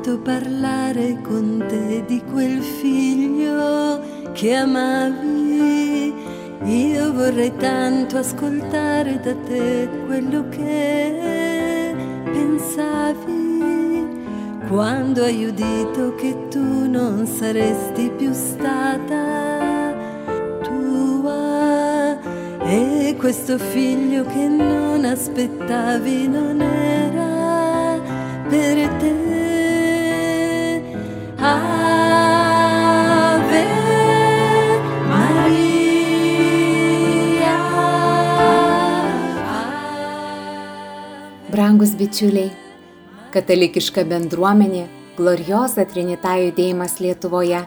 tanto parlare con te di quel figlio che amavi. Io vorrei tanto ascoltare da te quello che pensavi quando hai udito che tu non saresti più stata tua e questo figlio che non aspettavi non era per te. Brangus bičiuliai, katalikiška bendruomenė Glorioza Trinita judėjimas Lietuvoje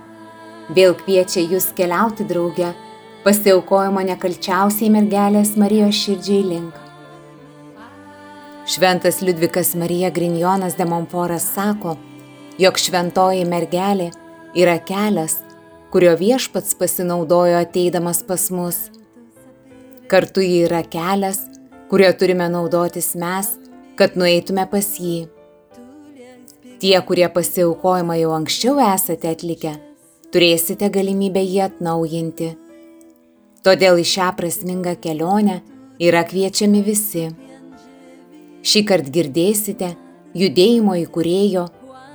vėl kviečia jūs keliauti drauge pasiaukojimo nekalčiausiai mergelės Marijos širdžiai link. Šventas Liudvikas Marija Grinjonas de Montforas sako, jog šventoji mergelė yra kelias, kurio viešpats pasinaudojo ateidamas pas mus. Kartu ji yra kelias, kurio turime naudotis mes, kad nueitume pas jį. Tie, kurie pasiaukojimą jau anksčiau esate atlikę, turėsite galimybę jį atnaujinti. Todėl į šią prasmingą kelionę yra kviečiami visi. Šį kartą girdėsite judėjimo įkūrėjo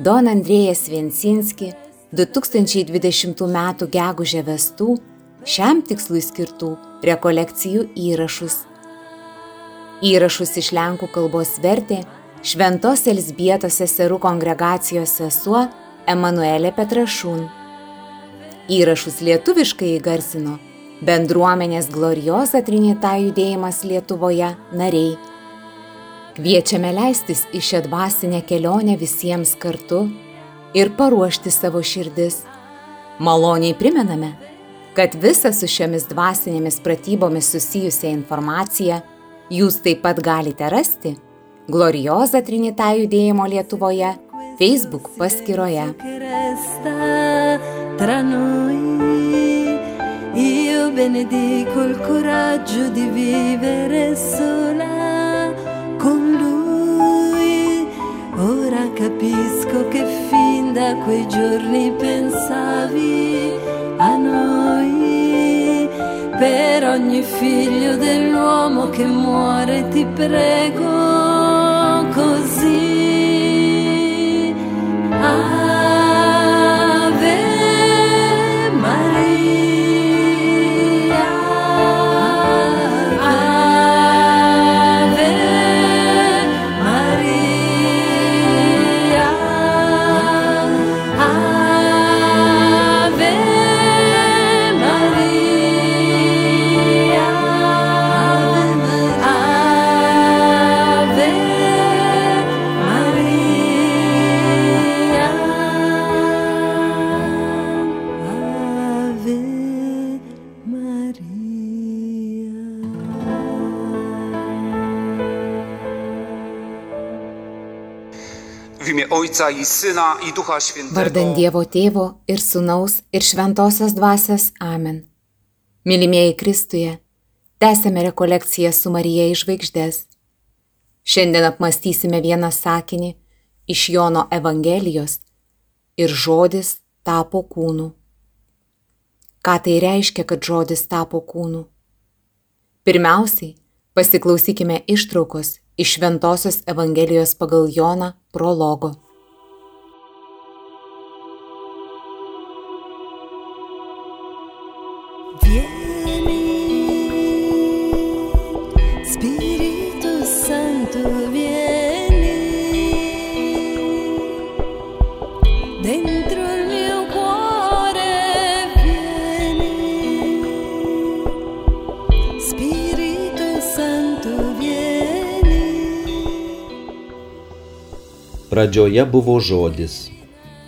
Don Andrėjas Viensinski 2020 m. gegužę vestų šiam tikslui skirtų rekolekcijų įrašus. Įrašus iš lenkų kalbos vertė Šventos Elsbietos seserų kongregacijos sesuo Emanuelė Petrašūn. Įrašus lietuviškai įgarsino bendruomenės Glorioza Trinita judėjimas Lietuvoje nariai. Kviečiame leistis į šią dvasinę kelionę visiems kartu ir paruošti savo širdis. Maloniai primename, kad visą su šiomis dvasinėmis pratybomis susijusią informaciją jūs taip pat galite rasti Glorioza Trinita judėjimo Lietuvoje Facebook paskyroje. Io benedico il coraggio di vivere sola con lui. Ora capisco che fin da quei giorni pensavi a noi. Per ogni figlio dell'uomo che muore ti prego così. Ave Vardant Dievo Tėvo ir Sūnaus ir Šventosios Dvasios Amen. Mylimieji Kristuje, tęsėme rekolekciją su Marija iš žvaigždės. Šiandien apmastysime vieną sakinį iš Jono Evangelijos ir žodis tapo kūnu. Ką tai reiškia, kad žodis tapo kūnu? Pirmiausiai, pasiklausykime ištraukos iš Šventosios Evangelijos pagal Joną prologo. Pradžioje buvo žodis.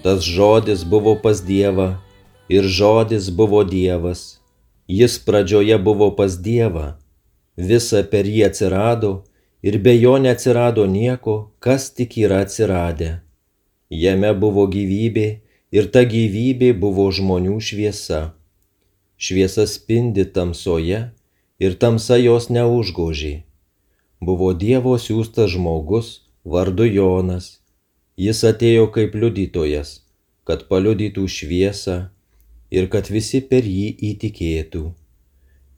Tas žodis buvo pas Dievą ir žodis buvo Dievas. Jis pradžioje buvo pas Dievą. Visa per jį atsirado ir be jo neatsirado nieko, kas tik yra atsiradę. Jame buvo gyvybė ir ta gyvybė buvo žmonių šviesa. Šviesa spindi tamsoje ir tamsa jos neužgožė. Buvo Dievo siūstas žmogus vardu Jonas. Jis atėjo kaip liudytojas, kad paliudytų šviesą ir kad visi per jį įtikėtų.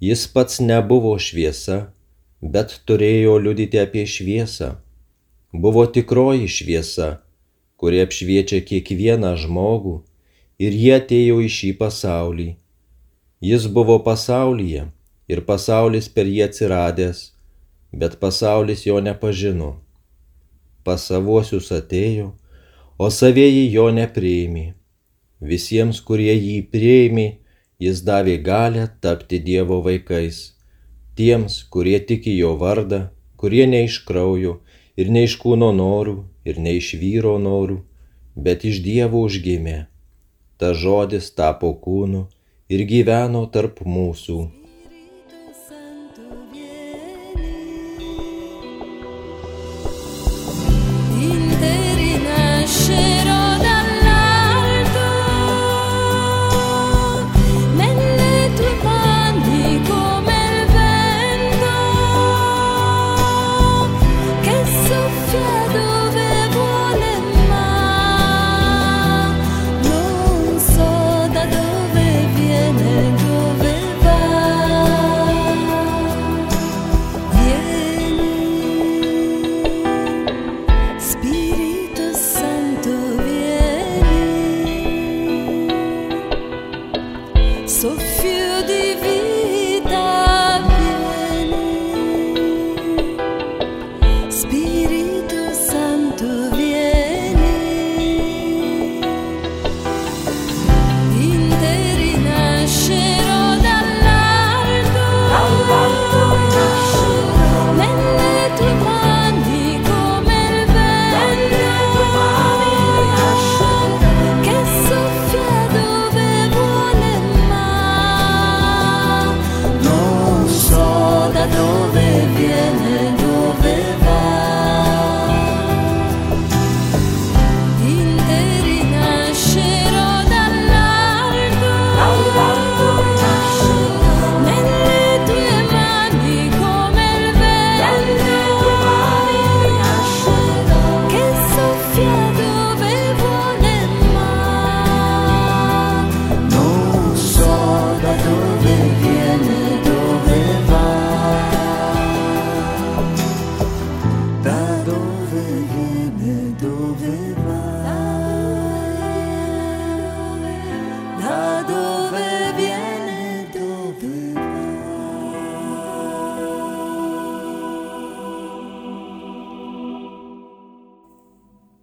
Jis pats nebuvo šviesa, bet turėjo liudyti apie šviesą. Buvo tikroji šviesa, kuri apšviečia kiekvieną žmogų ir jie atėjo į šį pasaulį. Jis buvo pasaulyje ir pasaulis per jį atsiradęs, bet pasaulis jo nepažino pas savuosius atėjo, o savieji jo nepriėmė. Visiems, kurie jį priėmė, jis davė galę tapti Dievo vaikais. Tiems, kurie tiki jo vardą, kurie ne iš kraujo ir ne iš kūno norų ir ne iš vyro norų, bet iš Dievo užgimė. Ta žodis tapo kūnu ir gyveno tarp mūsų.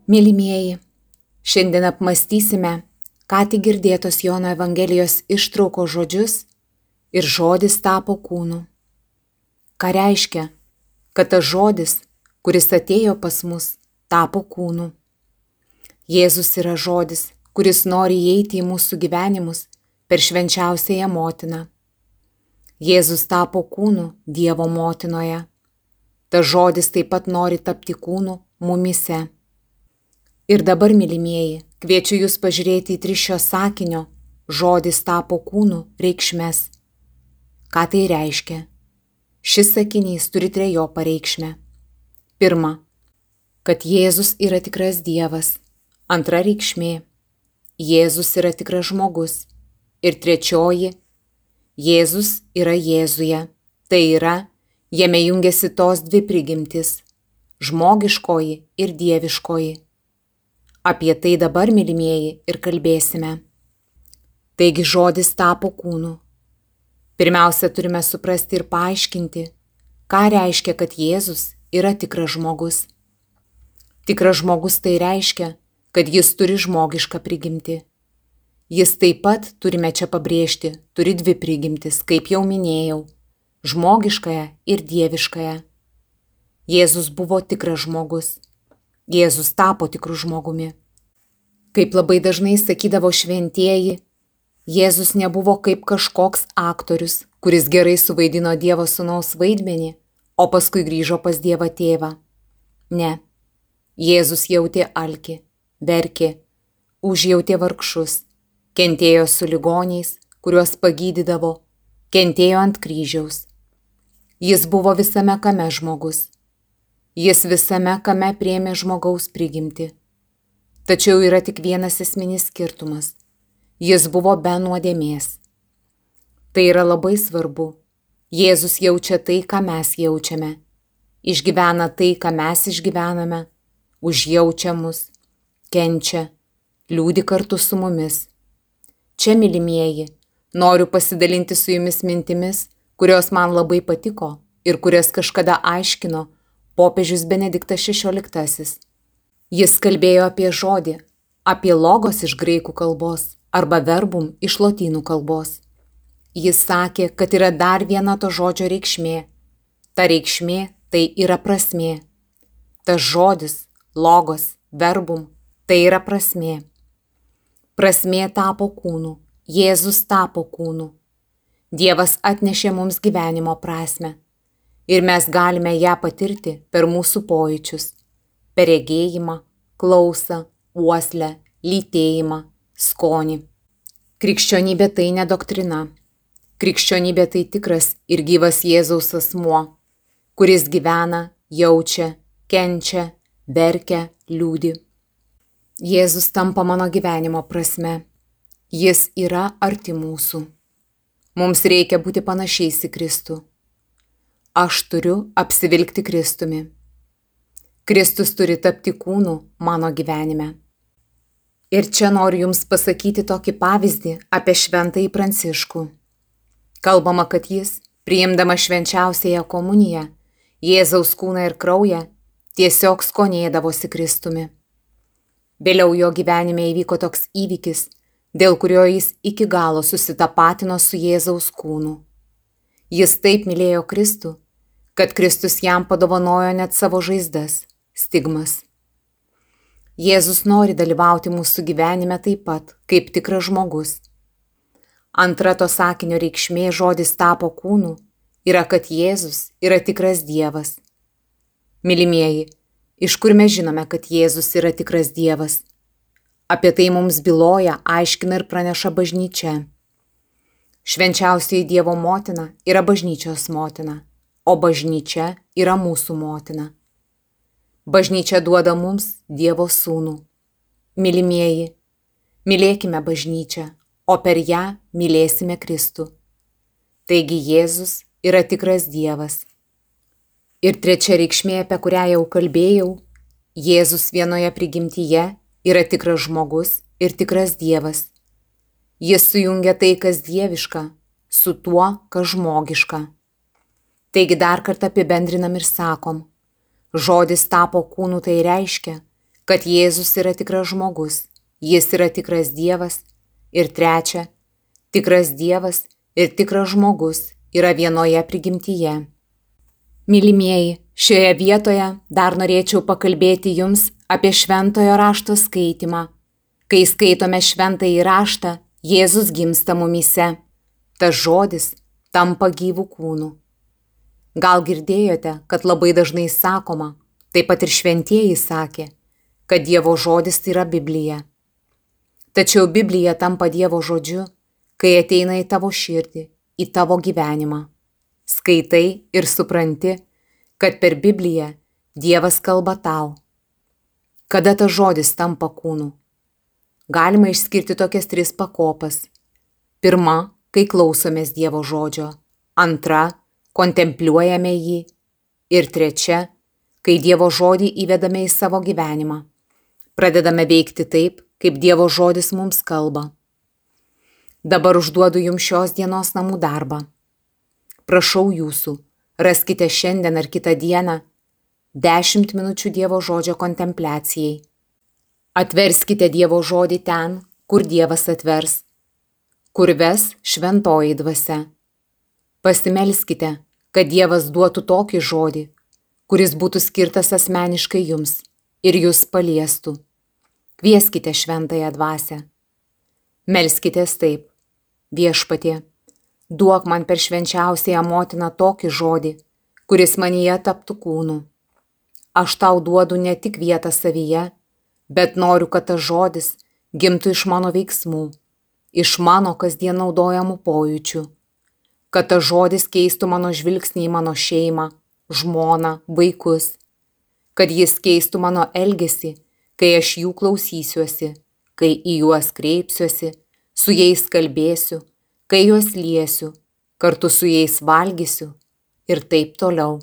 Mylimieji, šiandien apmastysime, ką tik girdėtos Jono Evangelijos ištrauko žodžius ir žodis tapo kūnu. Ką reiškia, kad tas žodis, kuris atėjo pas mus, tapo kūnu. Jėzus yra žodis, kuris nori įeiti į mūsų gyvenimus per švenčiausiąją motiną. Jėzus tapo kūnu Dievo motinoje. Ta žodis taip pat nori tapti kūnu mumise. Ir dabar, mylimieji, kviečiu jūs pažiūrėti į tris šio sakinio žodis tapo kūnu reikšmės. Ką tai reiškia? Šis sakinys turi trejopą reikšmę. Pirma, kad Jėzus yra tikras Dievas. Antra reikšmė - Jėzus yra tikras žmogus. Ir trečioji - Jėzus yra Jėzuje. Tai yra, jame jungiasi tos dvi prigimtis - žmogiškoji ir dieviškoji. Apie tai dabar, mylimieji, ir kalbėsime. Taigi žodis tapo kūnu. Pirmiausia, turime suprasti ir paaiškinti, ką reiškia, kad Jėzus yra tikras žmogus. Tikras žmogus tai reiškia, kad jis turi žmogišką prigimtį. Jis taip pat, turime čia pabrėžti, turi dvi prigimtis, kaip jau minėjau - žmogiškąją ir dieviškąją. Jėzus buvo tikras žmogus Jėzus tapo tikrų žmogumi. Kaip labai dažnai sakydavo šventieji, Jėzus nebuvo kaip kažkoks aktorius, kuris gerai suvaidino Dievo sūnaus vaidmenį, o paskui grįžo pas Dievą tėvą. Ne. Jėzus jautė alki, verkė, užjautė vargšus, kentėjo su ligoniais, kuriuos pagydydavo, kentėjo ant kryžiaus. Jis buvo visame kame žmogus Jis visame kame priemė žmogaus prigimti. Tačiau yra tik vienas esminis skirtumas. Jis buvo be nuodėmės. Tai yra labai svarbu. Jėzus jaučia tai, ką mes jaučiame. Išgyvena tai, ką mes išgyvename. Užjaučia mus. Kenčia. Liūdi kartu su mumis. Čia, mylimieji, noriu pasidalinti su jumis mintimis, kurios man labai patiko ir kurias kažkada aiškino popiežius Benediktas XVI. Jis kalbėjo apie žodį, apie logos iš graikų kalbos arba verbum iš lotynų kalbos. Jis sakė, kad yra dar viena to žodžio reikšmė. Ta reikšmė tai yra prasmė. Tas žodis, logos, verbum, tai yra prasmė. Prasmė tapo kūnu, Jėzus tapo kūnu. Dievas atnešė mums gyvenimo prasme. Ir mes galime ją patirti per mūsų pojūčius - per regėjimą, klausą, uoslę, lytėjimą, skonį. Krikščionybė tai ne doktrina. Krikščionybė tai tikras ir gyvas Jėzaus asmuo, kuris gyvena, jaučia, kenčia, verkia, liūdi. Jėzus tampa mano gyvenimo prasme. Jis yra arti mūsų. Mums reikia būti panašiais į Kristų. Aš turiu apsivilkti Kristumi. Kristus turi tapti kūnu mano gyvenime. Ir čia noriu Jums pasakyti tokį pavyzdį apie šventąjį Pranciškų. Kalbama, kad jis, priimdama švenčiausiąją komuniją, Jėzaus kūną ir kraują, tiesiog skonėdavosi Kristumi. Vėliau jo gyvenime įvyko toks įvykis, dėl kurio jis iki galo susitapatino su Jėzaus kūnu. Jis taip mylėjo Kristų, kad Kristus jam padovanojo net savo žaizdas - stigmas. Jėzus nori dalyvauti mūsų gyvenime taip pat, kaip tikras žmogus. Antra to sakinio reikšmė žodis tapo kūnu yra, kad Jėzus yra tikras Dievas. Mylimieji, Iš kur mes žinome, kad Jėzus yra tikras Dievas? Apie tai mums byloja, aiškina ir praneša bažnyčia. Švenčiausiai Dievo motina yra bažnyčios motina, o bažnyčia yra mūsų motina. Bažnyčia duoda mums Dievo sūnų. Mylimieji, mylėkime bažnyčią, o per ją mylėsime Kristų. Taigi Jėzus yra tikras Dievas. Ir trečia reikšmė, apie kurią jau kalbėjau, Jėzus vienoje prigimtyje yra tikras žmogus ir tikras Dievas. Jis sujungia tai, kas dieviška, su tuo, kas žmogiška. Taigi dar kartą apibendrinam ir sakom, žodis tapo kūnu tai reiškia, kad Jėzus yra tikras žmogus, jis yra tikras Dievas. Ir trečia, tikras Dievas ir tikras žmogus yra vienoje prigimtyje. Mylimieji, šioje vietoje dar norėčiau pakalbėti jums apie šventojo rašto skaitimą. Kai skaitome šventąjį raštą, Jėzus gimsta mumise. Tas žodis tampa gyvų kūnų. Gal girdėjote, kad labai dažnai sakoma, taip pat ir šventieji sakė, kad Dievo žodis tai yra Biblija. Tačiau Biblija tampa Dievo žodžiu, kai ateina į tavo širdį, į tavo gyvenimą skaitai ir supranti, kad per Bibliją Dievas kalba tau. Kada tas žodis tampa kūnu? Galima išskirti tokias tris pakopas. Pirma, kai klausomės Dievo žodžio. Antra, kontempliuojame jį. Ir trečia, kai Dievo žodį įvedame į savo gyvenimą. Pradedame veikti taip, kaip Dievo žodis mums kalba. Dabar užduodu jums šios dienos namų darbą prašau jūsų, raskite šiandien ar kitą dieną 10 minučių Dievo žodžio kontempliacijai. Atverskite Dievo žodį ten, kur Dievas atvers, kur ves šventoji dvasia. Pasimelskite, kad Dievas duotų tokį žodį, kuris būtų skirtas asmeniškai jums ir jūs paliestų. Kvieskite šventąją dvasę. Melskitės taip, viešpatie duok man per švenčiausiąją motiną tokį žodį, kuris manyje taptų kūnu. Aš tau duodu ne tik vietą savyje, bet noriu, kad tas žodis gimtų iš mano veiksmų, iš mano kasdien naudojamų pojūčių, kad tas žodis keistų mano žvilgsnį į mano šeimą, žmoną, vaikus, kad jis keistų mano elgesį, kai aš jų klausysiuosi, kai į juos kreipsiuosi, su jais kalbėsiu, kai juos liesiu, kartu su jais valgysiu ir taip toliau.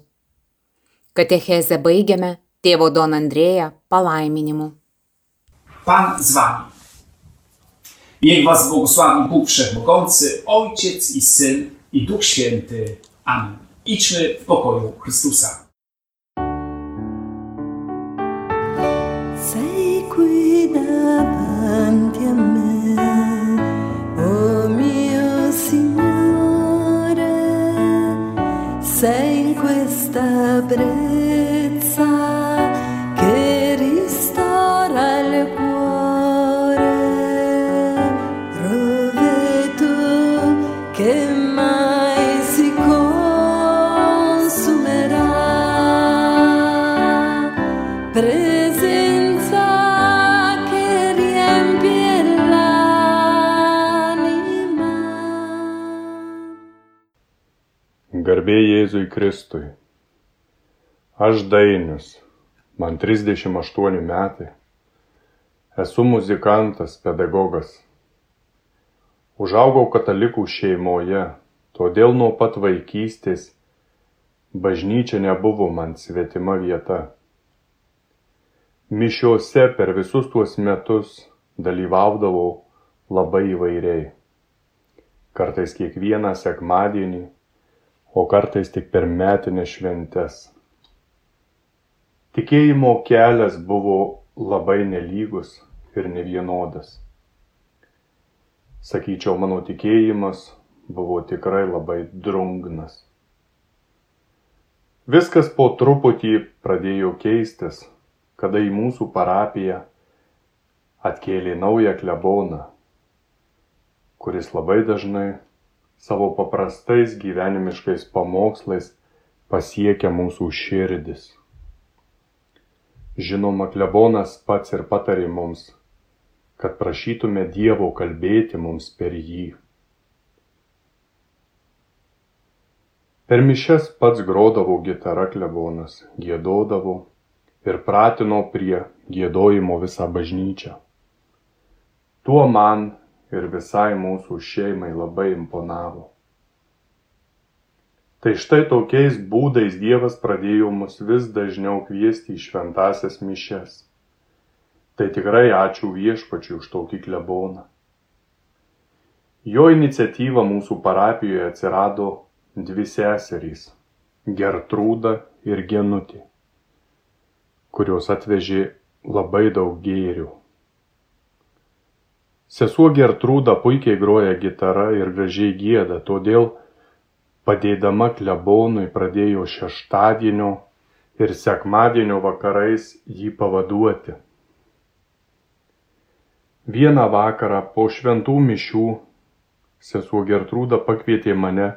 Katechezę baigiame tėvo Don Andrėja palaiminimu. Pan z wami. Niech was błogosławi Bóg Wszechmogący, Ojciec i Syn i Duch Święty. Amen. Idźmy w pokoju Chrystusa. Sei qui davanti Kristui. Aš Dainius, man 38 metai. Esu muzikantas, pedagogas. Užaugau katalikų šeimoje, todėl nuo pat vaikystės bažnyčia nebuvo man svetima vieta. Mišiuose per visus tuos metus dalyvaudavau labai įvairiai. Kartais kiekvieną sekmadienį, o kartais tik per metinės šventes. Tikėjimo kelias buvo labai nelygus ir nevienodas. Sakyčiau, mano tikėjimas buvo tikrai labai drungnas. Viskas po truputį pradėjo keistis, kada į mūsų parapiją atkėlė naują kleboną, kuris labai dažnai savo paprastais gyvenimiškais pamokslais pasiekia mūsų širdis. Žinoma, klebonas pats ir patarė mums, kad prašytume Dievo kalbėti mums per jį. Per mišes pats grodavo gitara klebonas, gėdodavo ir pratino prie gėdojimo visą bažnyčią. Tuo man ir visai mūsų šeimai labai imponavo. Tai štai tokiais būdais Dievas pradėjo mus vis dažniau kviesti į šventasias mišes. Tai tikrai ačiū viešpačiui už tokį kleboną. Jo iniciatyva mūsų parapijoje atsirado dvi seserys - Gertrūda ir Genutė, kurios atvežė labai daug gėrių. Sesuo Gertrūda puikiai groja gitarą ir gražiai gėda, todėl padėdama klebonui pradėjo šeštadienio ir sekmadienio vakarais jį pavaduoti. Vieną vakarą po šventų mišių sesuo Gertrūda pakvietė mane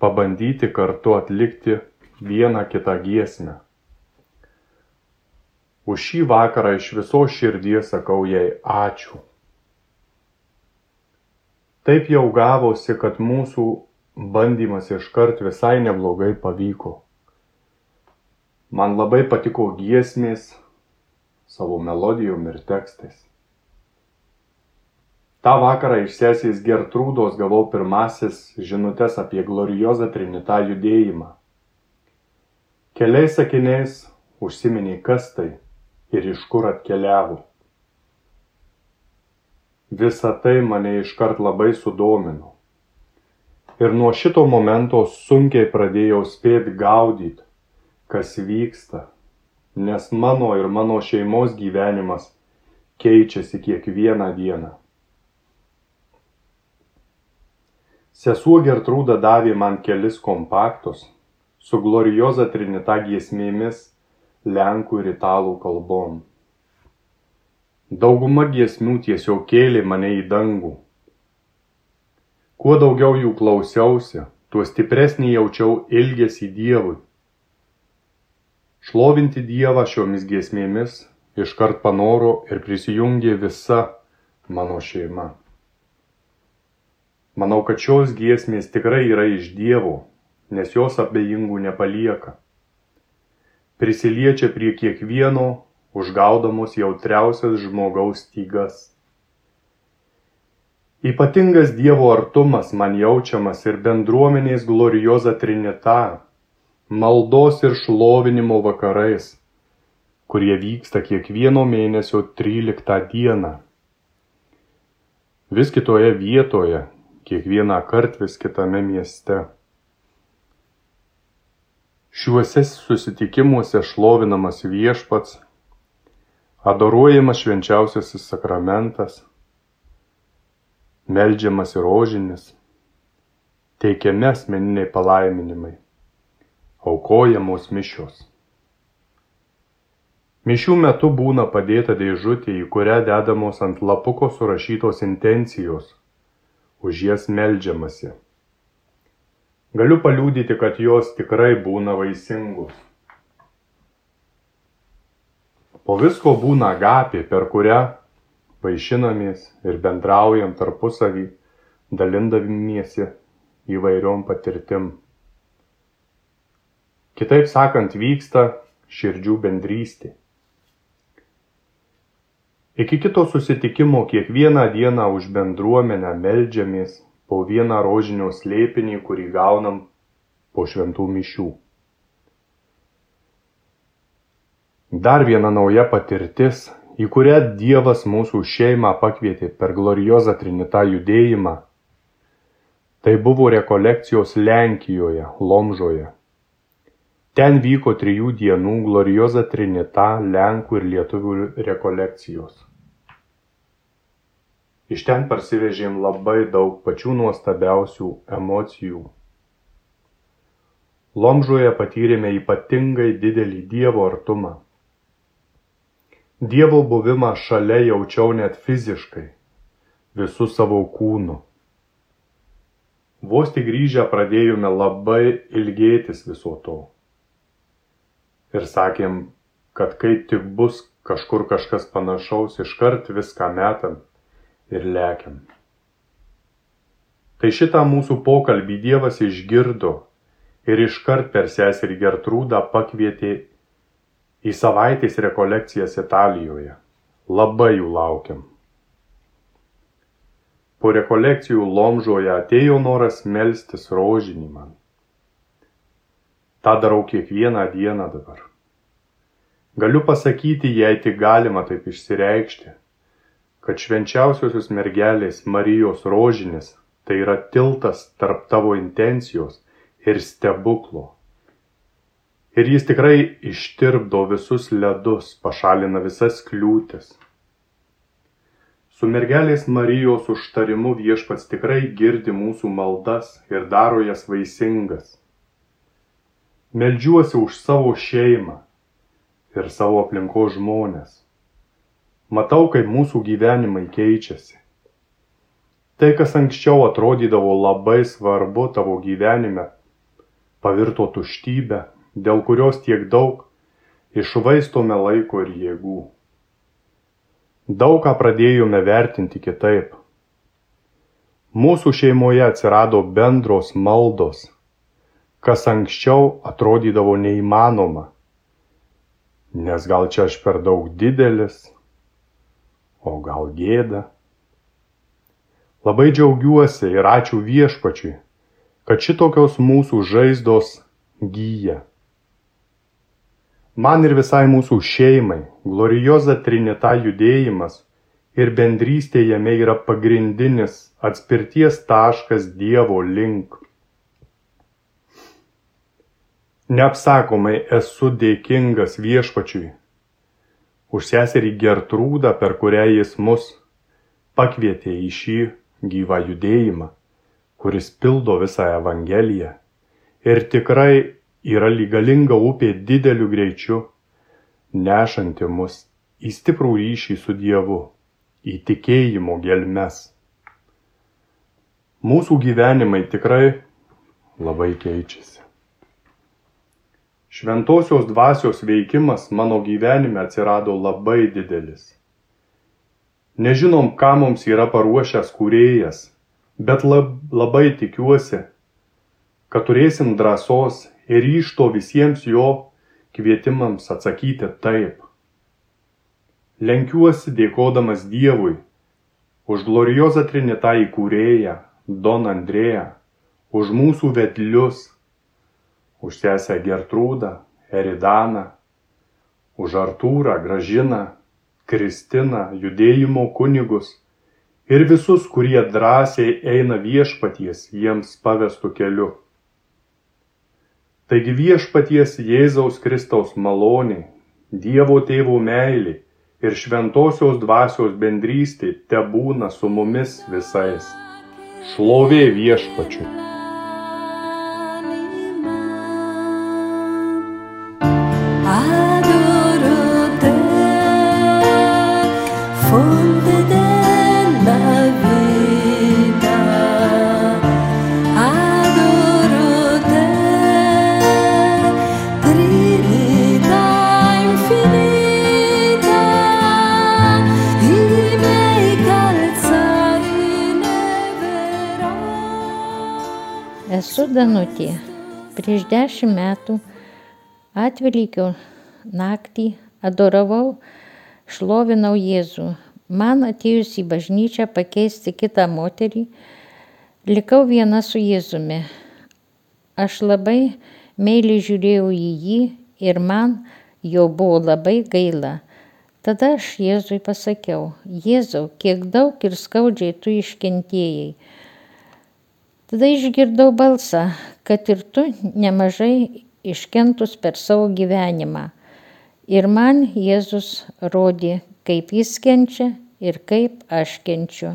pabandyti kartu atlikti vieną kitą giesmę. Už šį vakarą iš viso širdies sakau jai ačiū. Taip jau gavosi, kad mūsų bandymas iškart visai neblogai pavyko. Man labai patiko giesmės savo melodijom ir tekstais. Ta vakarą iš sesės Gertrūdos gavau pirmasis žinutės apie gloriozą Trinitą judėjimą. Keliais sakiniais užsiminė, kas tai ir iš kur atkeliavo. Visa tai mane iškart labai sudomino. Ir nuo šito momento sunkiai pradėjau spėti gaudyti, kas vyksta, nes mano ir mano šeimos gyvenimas keičiasi kiekvieną dieną. Sesuo Gertrūda davė man kelis kompaktus su glorioza trinita giesmėmis lenkų ir italų kalbom. Dauguma giesmių tiesiog kėlė mane į dangų. Kuo daugiau jų klausiausi, tuo stipresnį jaučiau ilgesį Dievui. Šlovinti Dievą šiomis giesmėmis iškart panoro ir prisijungė visa mano šeima. Manau, kad šios giesmės tikrai yra iš Dievo, nes jos abejingų nepalieka. Prisiliečia prie kiekvieno užgaudamos jautriausias žmogaus stygas. Ypatingas Dievo artumas man jaučiamas ir bendruomenės glorioza trinita, maldos ir šlovinimo vakarais, kurie vyksta kiekvieno mėnesio 13 dieną. Vis kitoje vietoje, kiekvieną kartą vis kitame mieste. Šiuose susitikimuose šlovinamas viešpats, adoruojamas švenčiausiasis sakramentas, meldžiamas rožinis, teikiami asmeniniai palaiminimai, aukojamos mišios. Mišių metu būna padėta dėžutė, į kurią dedamos ant lapuko surašytos intencijos, už jas meldžiamasi. Galiu paliūdyti, kad jos tikrai būna vaisingos. Po visko būna agapė, per kurią vaišinamės ir bendraujam tarpusavį, dalindamiesi įvairiom patirtim. Kitaip sakant, vyksta širdžių bendrystė. Iki kito susitikimo kiekvieną dieną už bendruomenę meldžiamės po vieną rožinio slėpinį, kurį gaunam po šventų mišių. Dar viena nauja patirtis į kurią Dievas mūsų šeimą pakvietė per gloriozą Trinitą judėjimą. Tai buvo rekolekcijos Lenkijoje, Lomžoje. Ten vyko trijų dienų glorioza Trinita Lenkų ir Lietuvių rekolekcijos. Iš ten parsivežėm labai daug pačių nuostabiausių emocijų. Lomžoje patyrėme ypatingai didelį Dievo artumą. Dievo buvimą šalia jaučiau net fiziškai, visų savo kūnu. Vos tik grįžę pradėjome labai ilgėtis viso to. Ir sakėm, kad kai tik bus kažkur kažkas panašaus, iškart viską metam ir lekiam. Tai šitą mūsų pokalbį Dievas išgirdo ir iškart per seserį Gertrūdą pakvietė į savaitės rekolekcijas Italijoje. Labai jų laukiam. Po rekolekcijų Lomžoje atėjo noras melstis rožinį man. Ta darau kiekvieną dieną dabar. Galiu pasakyti, jei tik galima taip išsireikšti, kad švenčiausiosios mergelės Marijos rožinis tai yra tiltas tarp tavo intencijos ir stebuklo ir jis tikrai ištirpdo visus ledus, pašalina visas kliūtis. Su mergelės Marijos užtarimu viešpats tikrai girdi mūsų maldas ir daro jas vaisingas. Meldžiuosi už savo šeimą ir savo aplinko žmonės. Matau, kaip mūsų gyvenimai keičiasi. Tai, kas anksčiau atrodydavo labai svarbu tavo gyvenime, pavirto tuštybę, dėl kurios tiek daug išvaistome laiko ir jėgų. Daug ką pradėjome vertinti kitaip. Mūsų šeimoje atsirado bendros maldos, kas anksčiau atrodydavo neįmanoma, nes gal čia aš per daug didelis, o gal gėda. Labai džiaugiuosi ir ačiū viešpačiui, kad šitokios mūsų žaizdos gyja man ir visai mūsų šeimai glorioza trinita judėjimas ir bendrystė jame yra pagrindinis atspirties taškas Dievo link. Neapsakomai esu dėkingas viešpačiui už seserį Gertrūdą, per kurią jis mus pakvietė į šį gyvą judėjimą, kuris pildo visą Evangeliją ir tikrai yra lyg galinga upė dideliu greičiu, nešanti mus į stiprų ryšį su Dievu, į tikėjimo gelmes. Mūsų gyvenimai tikrai labai keičiasi. Šventosios dvasios veikimas mano gyvenime atsirado labai didelis. Nežinom, ką mums yra paruošęs kūrėjas, bet lab, labai tikiuosi, kad turėsim drąsos ir ryšto visiems jo kvietimams atsakyti taip. lenkiuosi dėkodamas Dievui už gloriozą Trinitą įkūrėją, Don Andrėją, už mūsų vedlius, už sesę Gertrūdą, Eridaną, už Artūrą, Gražiną, Kristiną, judėjimo kunigus ir visus, kurie drąsiai eina viešpaties jiems pavestų keliu. Taigi viešpaties Jėzaus Kristaus malonė, Dievo tėvų meilė ir šventosios dvasios bendrystė te būna su mumis visais. Šlovė viešpačiui. Esu Danutė. Prieš dešimt metų atvelykio naktį adoravau, šlovinau Jėzų. Man atėjus į bažnyčią pakeisti kitą moterį, likau viena su Jėzumi. Aš labai meiliai žiūrėjau į jį ir man jo buvo labai gaila. Tada aš Jėzui pasakiau, Jėzau, kiek daug ir skaudžiai tu iškentėjai. Tada išgirdau balsą, kad ir tu nemažai iškentus per savo gyvenimą. Ir man Jėzus rodė, kaip jis kenčia ir kaip aš kenčiu.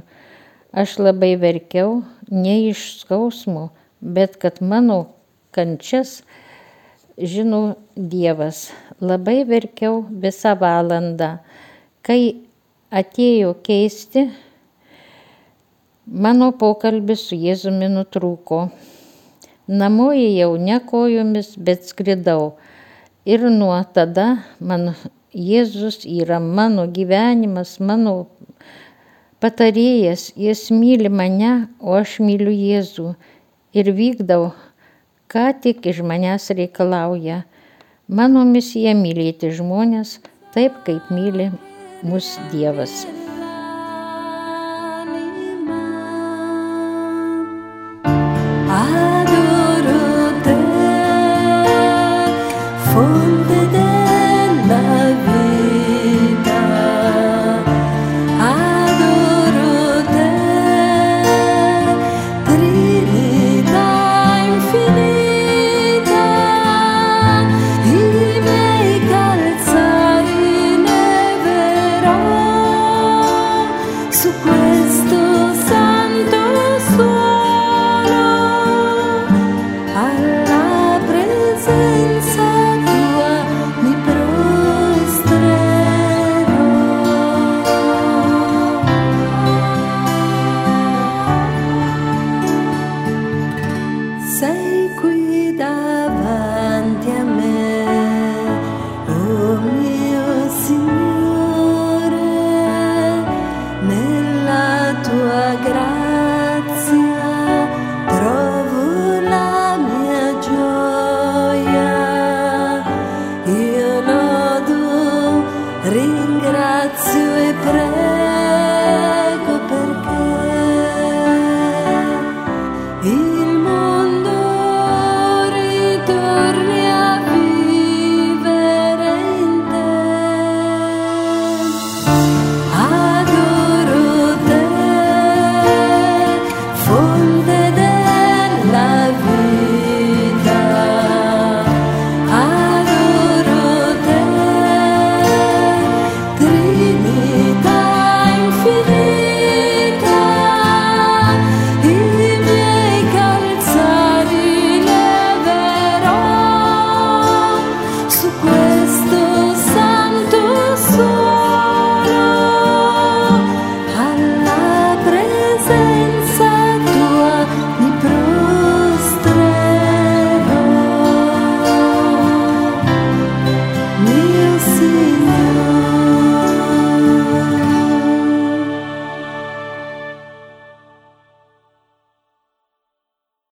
Aš labai verkiau, ne iš skausmo, bet kad mano kančias žino Dievas. Labai verkiau visą valandą. Kai atėjo keisti, mano pokalbis su Jėzumi nutrūko. Namo ėjau ne kojomis, bet skridau. Ir nuo tada man Jėzus yra mano gyvenimas, mano patarėjas, jis myli mane, o aš myliu Jėzų. Ir vykdau, ką tik iš manęs reikalauja. Mano misija mylėti žmonės taip, kaip myli mus Dievas.